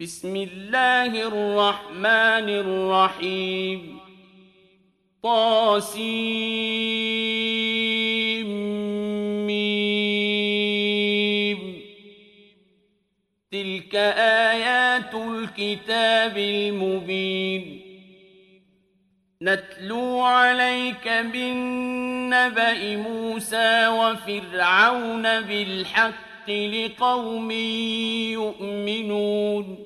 بسم الله الرحمن الرحيم. طاسيم تلك آيات الكتاب المبين. نتلو عليك بالنبأ موسى وفرعون بالحق لقوم يؤمنون.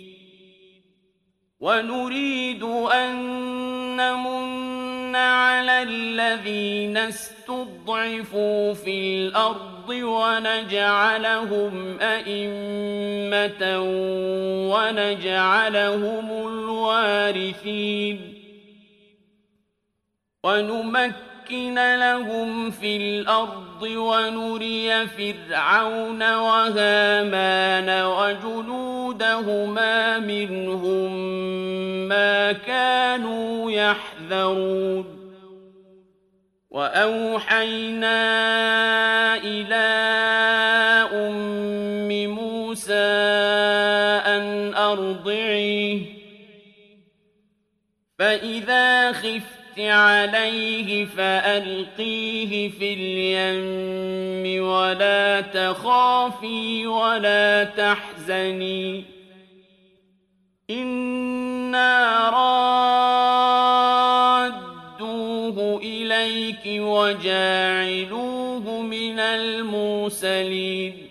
ونريد أن نمن على الذين استضعفوا في الأرض ونجعلهم أئمة ونجعلهم الوارثين. ونمكن لهم في الأرض ونري فرعون وهامان وجنودهما منهم ما كانوا يحذرون. وأوحينا إلى أم موسى أن أرضعيه. فإذا خفت عليه فألقيه في اليم ولا تخافي ولا تحزني. إنا رادوه إليك وجاعلوه من المرسلين.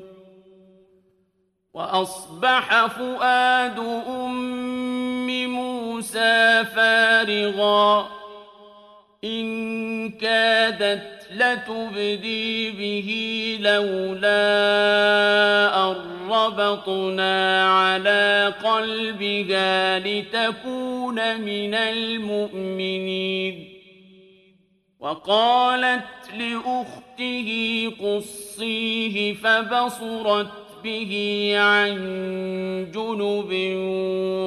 وأصبح فؤاد أم موسى فارغا. إن كادت لتبدي به لولا أن ربطنا على قلبها لتكون من المؤمنين. وقالت لأخته قصيه فبصرت به عن جنب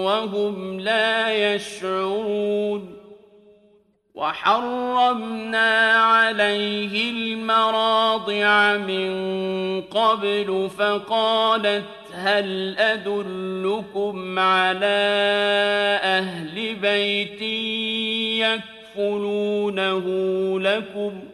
وهم لا يشعرون وحرمنا عليه المراضع من قبل فقالت هل أدلكم على أهل بيت يكفلونه لكم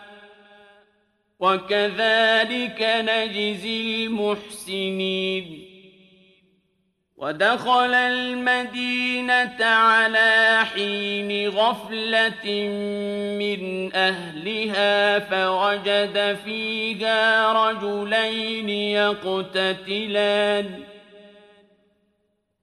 وكذلك نجزي المحسنين. ودخل المدينة على حين غفلة من أهلها فوجد فيها رجلين يقتتلان.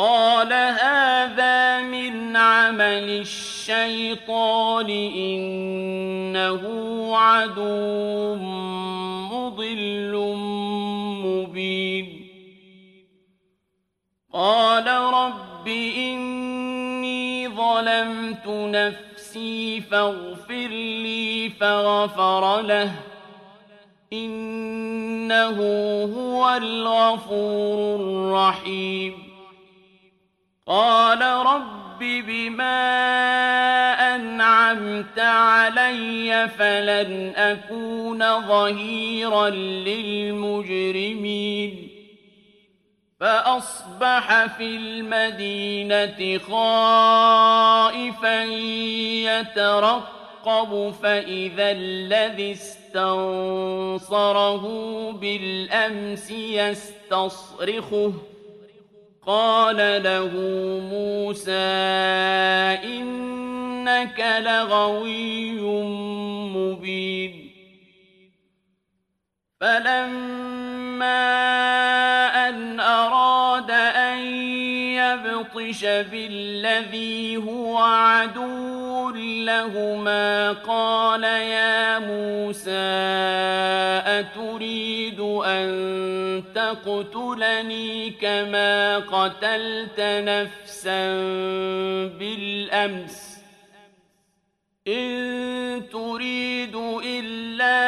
قال هذا من عمل الشيطان إنه عدو مضل مبين. قال رب إني ظلمت نفسي فاغفر لي فغفر له. إنه هو الغفور الرحيم. قال رب بما أنعمت علي فلن أكون ظهيرا للمجرمين. فأصبح في المدينة خائفا يترقب فإذا الذي استنصره بالأمس يستصرخه. قال له موسى إنك لغوي مبين فلما أن أراد أن يبطش بالذي هو عدو لهما. قال يا موسى أتريد أن تقتلني كما قتلت نفسا بالأمس. إن تريد إلا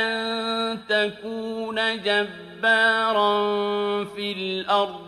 أن تكون جبارا في الأرض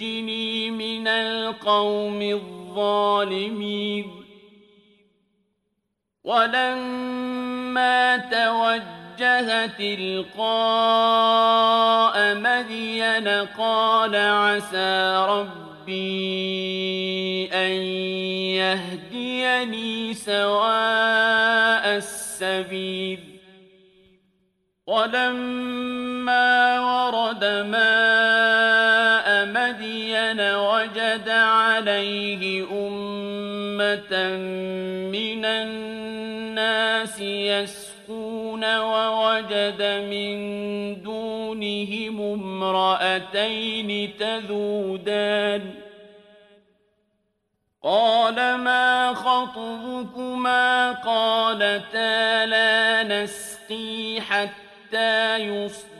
نجني من القوم الظالمين. ولما توجه تلقاء مدين قال عسى ربي أن يهديني سواء السبيل. ولما ورد ماء مدين وجد عليه أمة من الناس يسقون ووجد من دونهم امرأتين تذودان. قال ما خطبكما؟ قالتا لا نسقي حتى يصدر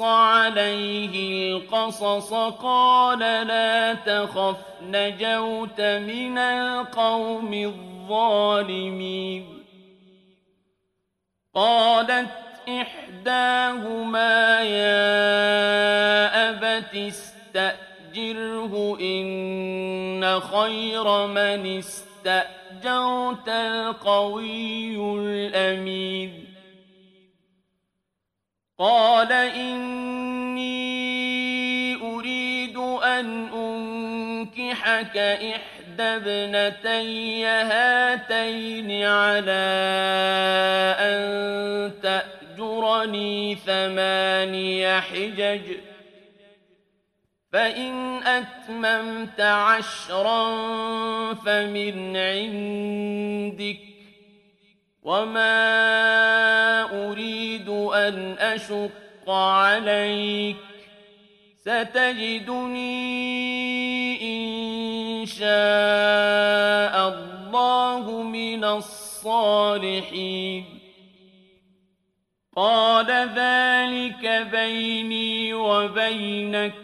عليه القصص قال لا تخف نجوت من القوم الظالمين. قالت إحداهما يا أبت استأجره إن خير من استأجرت القوي الأمين. قال إني أريد أن أنكحك إحدى ابنتي هاتين على أن تأجرني ثماني حجج فإن أتممت عشرا فمن عندك وما أريد أن أشق عليك ستجدني إن شاء الله من الصالحين قال ذلك بيني وبينك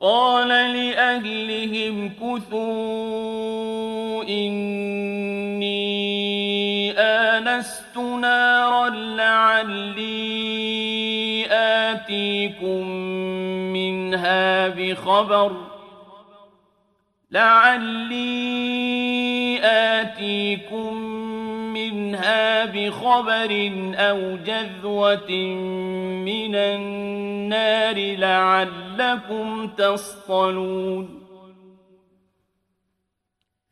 قال لأهلهم كثوا إني آنست نارا لعلي آتيكم منها بخبر لعلي آتيكم منها بخبر أو جذوة من النار لعلكم تصطلون.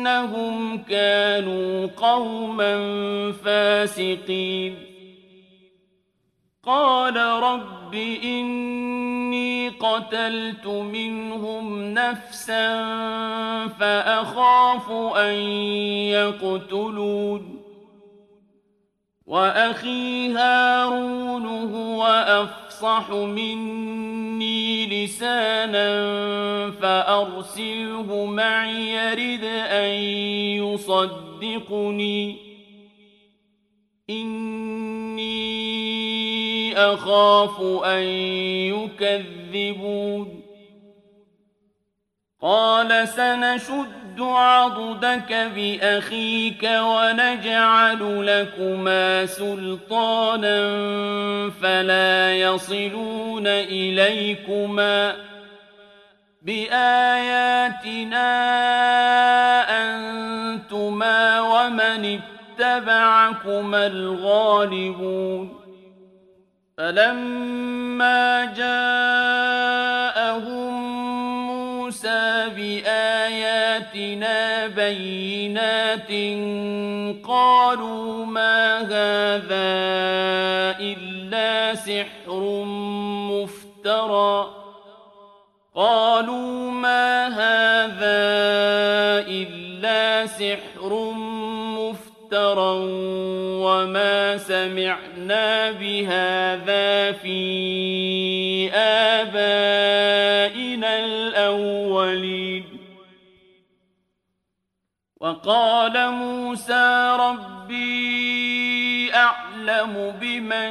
إنهم كانوا قوما فاسقين. قال رب إني قتلت منهم نفسا فأخاف أن يقتلون. وأخي هارون هو أفصح مني لسانا فأرسله معي يرد أن يصدقني. إني أخاف أن يكذبون. قال سنشد عضدك بأخيك ونجعل لكما سلطانا فلا يصلون إليكما بآياتنا أنتما ومن اتبعكما الغالبون فلما جاءهم بينات قالوا ما هذا إلا سحر مفترى قالوا ما هذا إلا سحر مفترى وما سمعنا بهذا في آبائنا الأولين وقال موسى ربي أعلم بمن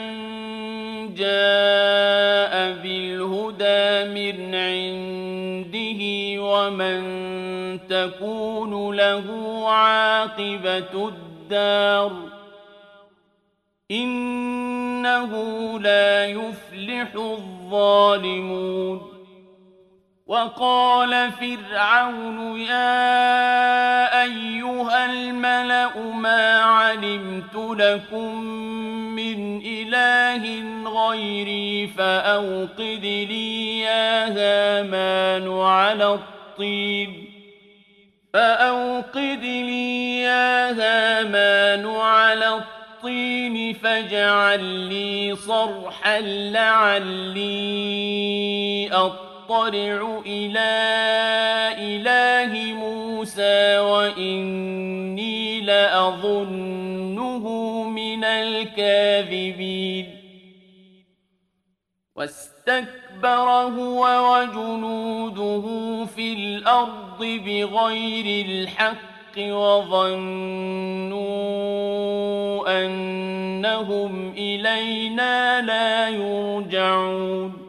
جاء بالهدى من عنده ومن تكون له عاقبة الدار إنه لا يفلح الظالمون وقال فرعون يا علمت لكم من إله غيري فأوقد لي يا هامان على الطين فأوقد لي يا هامان على الطين فاجعل لي صرحا لعلي أطلع إلى إله موسى وإني لأظنه من الكاذبين. واستكبر هو وجنوده في الأرض بغير الحق وظنوا أنهم إلينا لا يرجعون.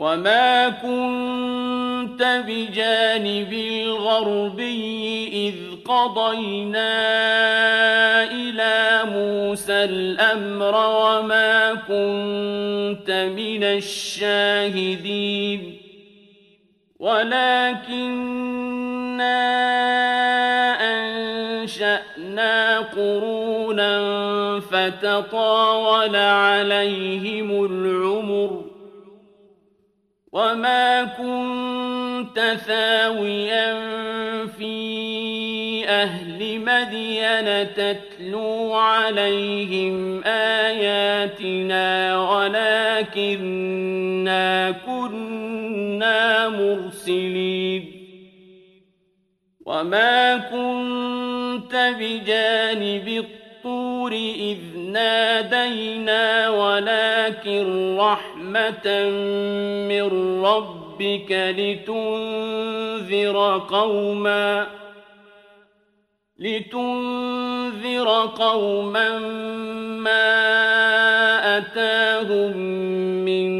وما كنت بجانب الغربي إذ قضينا إلى موسى الأمر وما كنت من الشاهدين ولكننا أنشأنا قرونا فتطاول عليهم العمر وما كنت ثاويا في أهل مدين تتلو عليهم آياتنا ولكننا كنا مرسلين وما كنت بجانب الطور إذ نادينا ولكن رحمة من ربك لتنذر قوما لتنذر قوما ما أتاهم من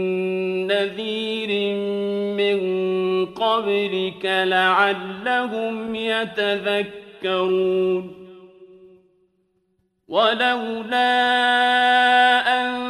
نذير قبلك لعلهم يتذكرون ولولا أن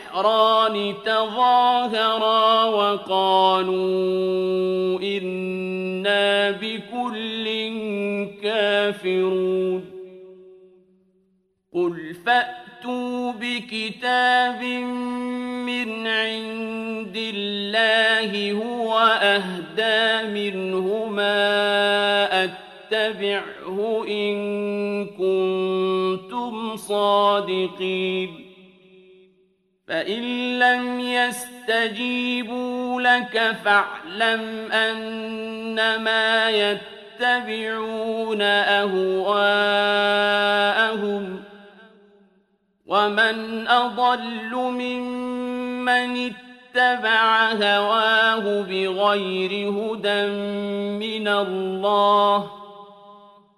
سحران تظاهرا وقالوا إنا بكل كافرون. قل فأتوا بكتاب من عند الله هو أهدى منهما أتبعه إن كنتم صادقين. فإن لم يستجيبوا لك فاعلم أنما يتبعون أهواءهم ومن أضل ممن اتبع هواه بغير هدى من الله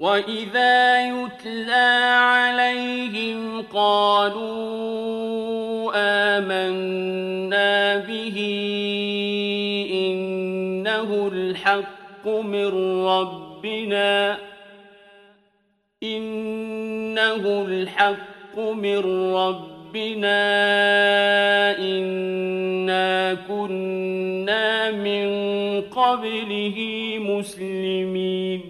وإذا يتلى عليهم قالوا آمنا به إنه الحق من ربنا إنه الحق من ربنا إنا كنا من قبله مسلمين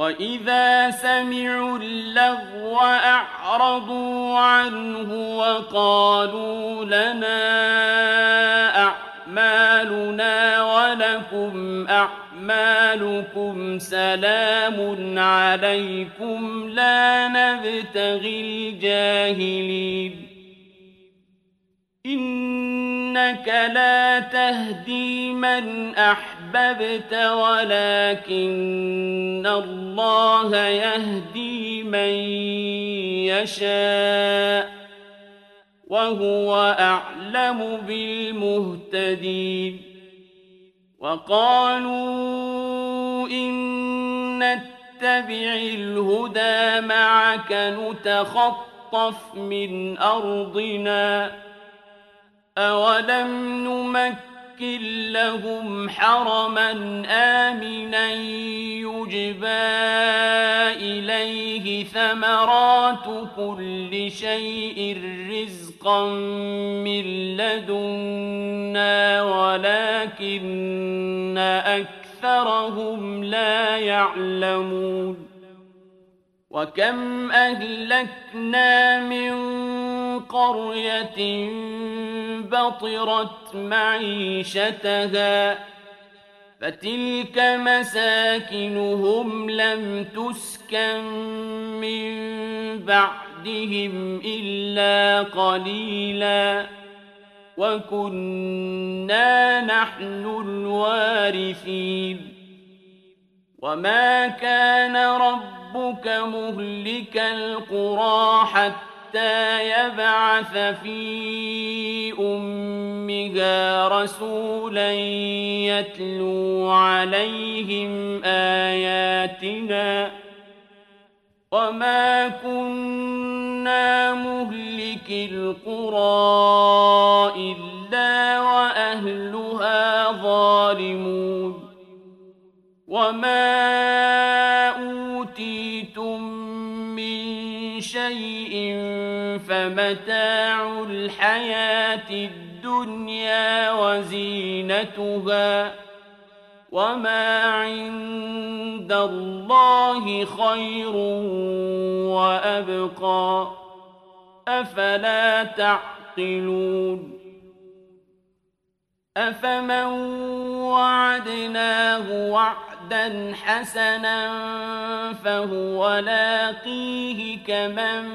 وإذا سمعوا اللغو أعرضوا عنه وقالوا لنا أعمالنا ولكم أعمالكم سلام عليكم لا نبتغي الجاهلين إنك لا تهدي من أحببت ولكن الله يهدي من يشاء وهو أعلم بالمهتدين وقالوا إن نتبع الهدى معك نتخطف من أرضنا أولم نمكن لهم حرما آمنا يجبى إليه ثمرات كل شيء رزقا من لدنا ولكن أكثرهم لا يعلمون. وكم أهلكنا من قرية بطرت معيشتها فتلك مساكنهم لم تسكن من بعدهم إلا قليلا وكنا نحن الوارثين وما كان ربك مهلك القرى حتى حتى يبعث في أمها رسولا يتلو عليهم آياتنا وما كنا مهلك القرى إلا وأهلها ظالمون وما شيء فمتاع الحياة الدنيا وزينتها وما عند الله خير وأبقى أفلا تعقلون أفمن وعدناه وعدا حسنا فهو لاقيه كمن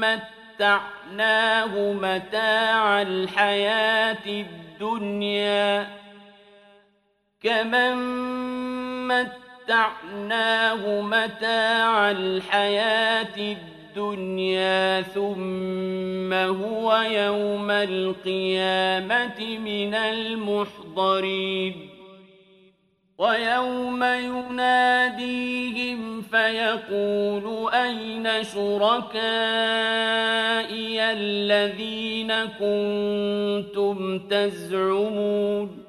مت متعناه متاع الحياة الدنيا. كمن متعناه متاع الحياة الدنيا ثم هو يوم القيامة من المحضرين. ويوم يناديهم فيقول أين شركائي الذين كنتم تزعمون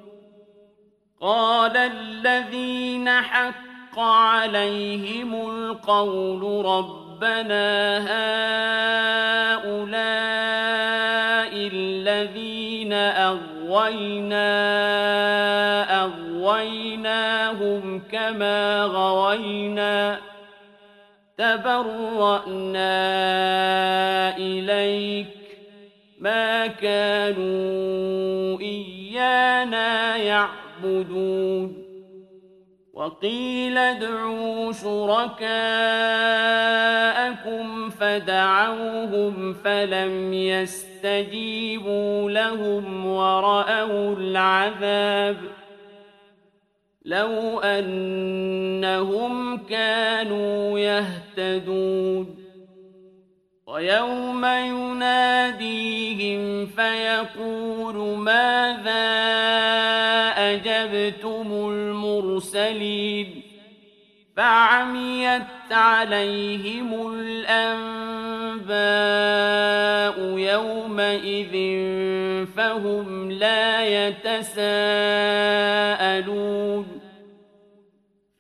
قال الذين حق عليهم القول ربنا هؤلاء الذين أغوينا أغويناهم كما غوينا تبرأنا إليك ما كانوا إيانا يعبدون وقيل ادعوا شركاءكم فدعوهم فلم يستجيبوا لهم ورأوا العذاب ۖ لو أنهم كانوا يهتدون ويوم يناديهم فيقول ماذا أجبتم المرسلين فعميت عليهم الأنباء يومئذ فهم لا يتساءلون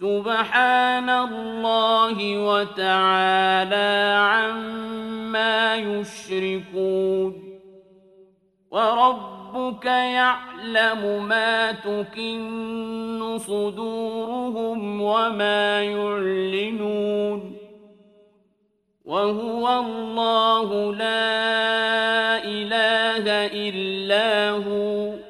سبحان الله وتعالى عما يشركون وربك يعلم ما تكن صدورهم وما يعلنون وهو الله لا إله إلا هو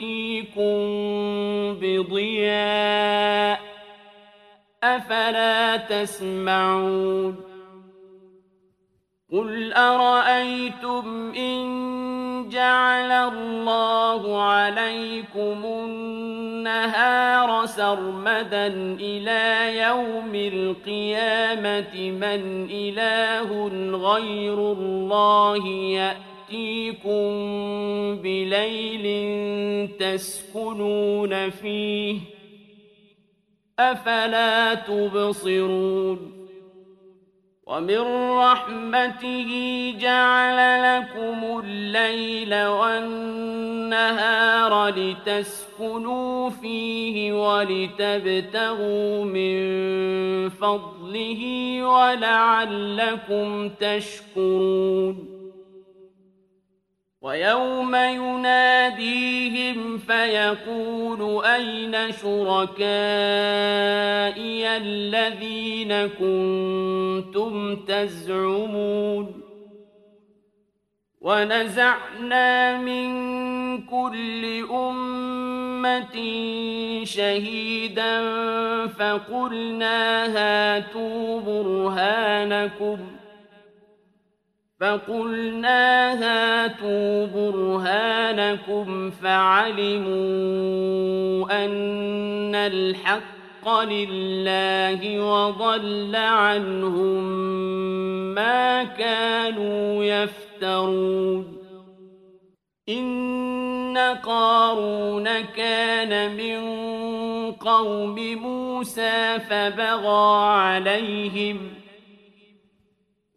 يأتيكم بضياء أفلا تسمعون قل أرأيتم إن جعل الله عليكم النهار سرمدا إلى يوم القيامة من إله غير الله يأتيكم بليل تسكنون فيه أفلا تبصرون ومن رحمته جعل لكم الليل والنهار لتسكنوا فيه ولتبتغوا من فضله ولعلكم تشكرون ويوم يناديهم فيقول أين شركائي الذين كنتم تزعمون؟ ونزعنا من كل أمة شهيدا فقلنا هاتوا برهانكم ۖ فقلنا هاتوا برهانكم فعلموا أن الحق لله وضل عنهم ما كانوا يفترون. إن قارون كان من قوم موسى فبغى عليهم ۖ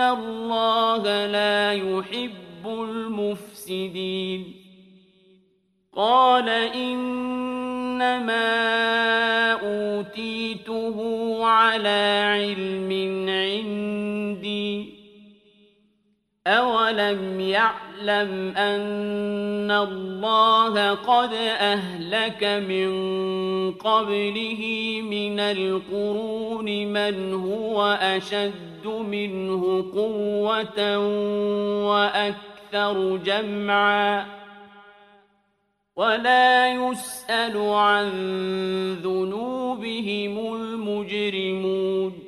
الله لا يحب المفسدين قال إنما أوتيته على علم عندي أولم يعلم أن الله قد أهلك من قبله من القرون من هو أشد منه قوة وأكثر جمعا ولا يسأل عن ذنوبهم المجرمون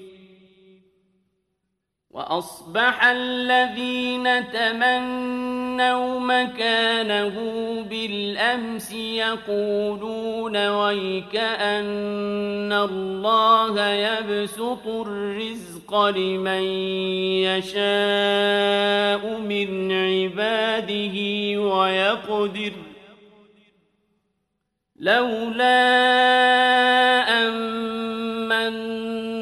وأصبح الذين تمنوا مكانه بالأمس يقولون ويك أن الله يبسط الرزق لمن يشاء من عباده ويقدر لولا أن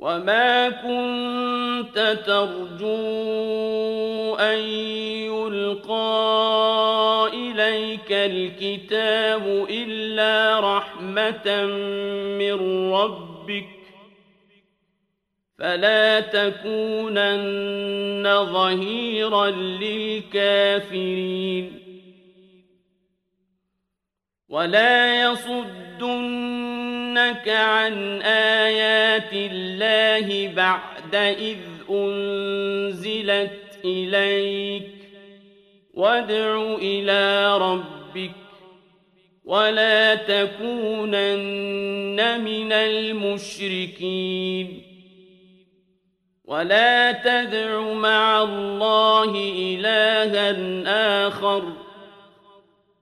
وما كنت ترجو أن يلقى إليك الكتاب إلا رحمة من ربك فلا تكونن ظهيرا للكافرين ولا يصدنك عن آيات الله بعد إذ أنزلت إليك وادع إلى ربك ولا تكونن من المشركين ولا تدع مع الله إلها آخر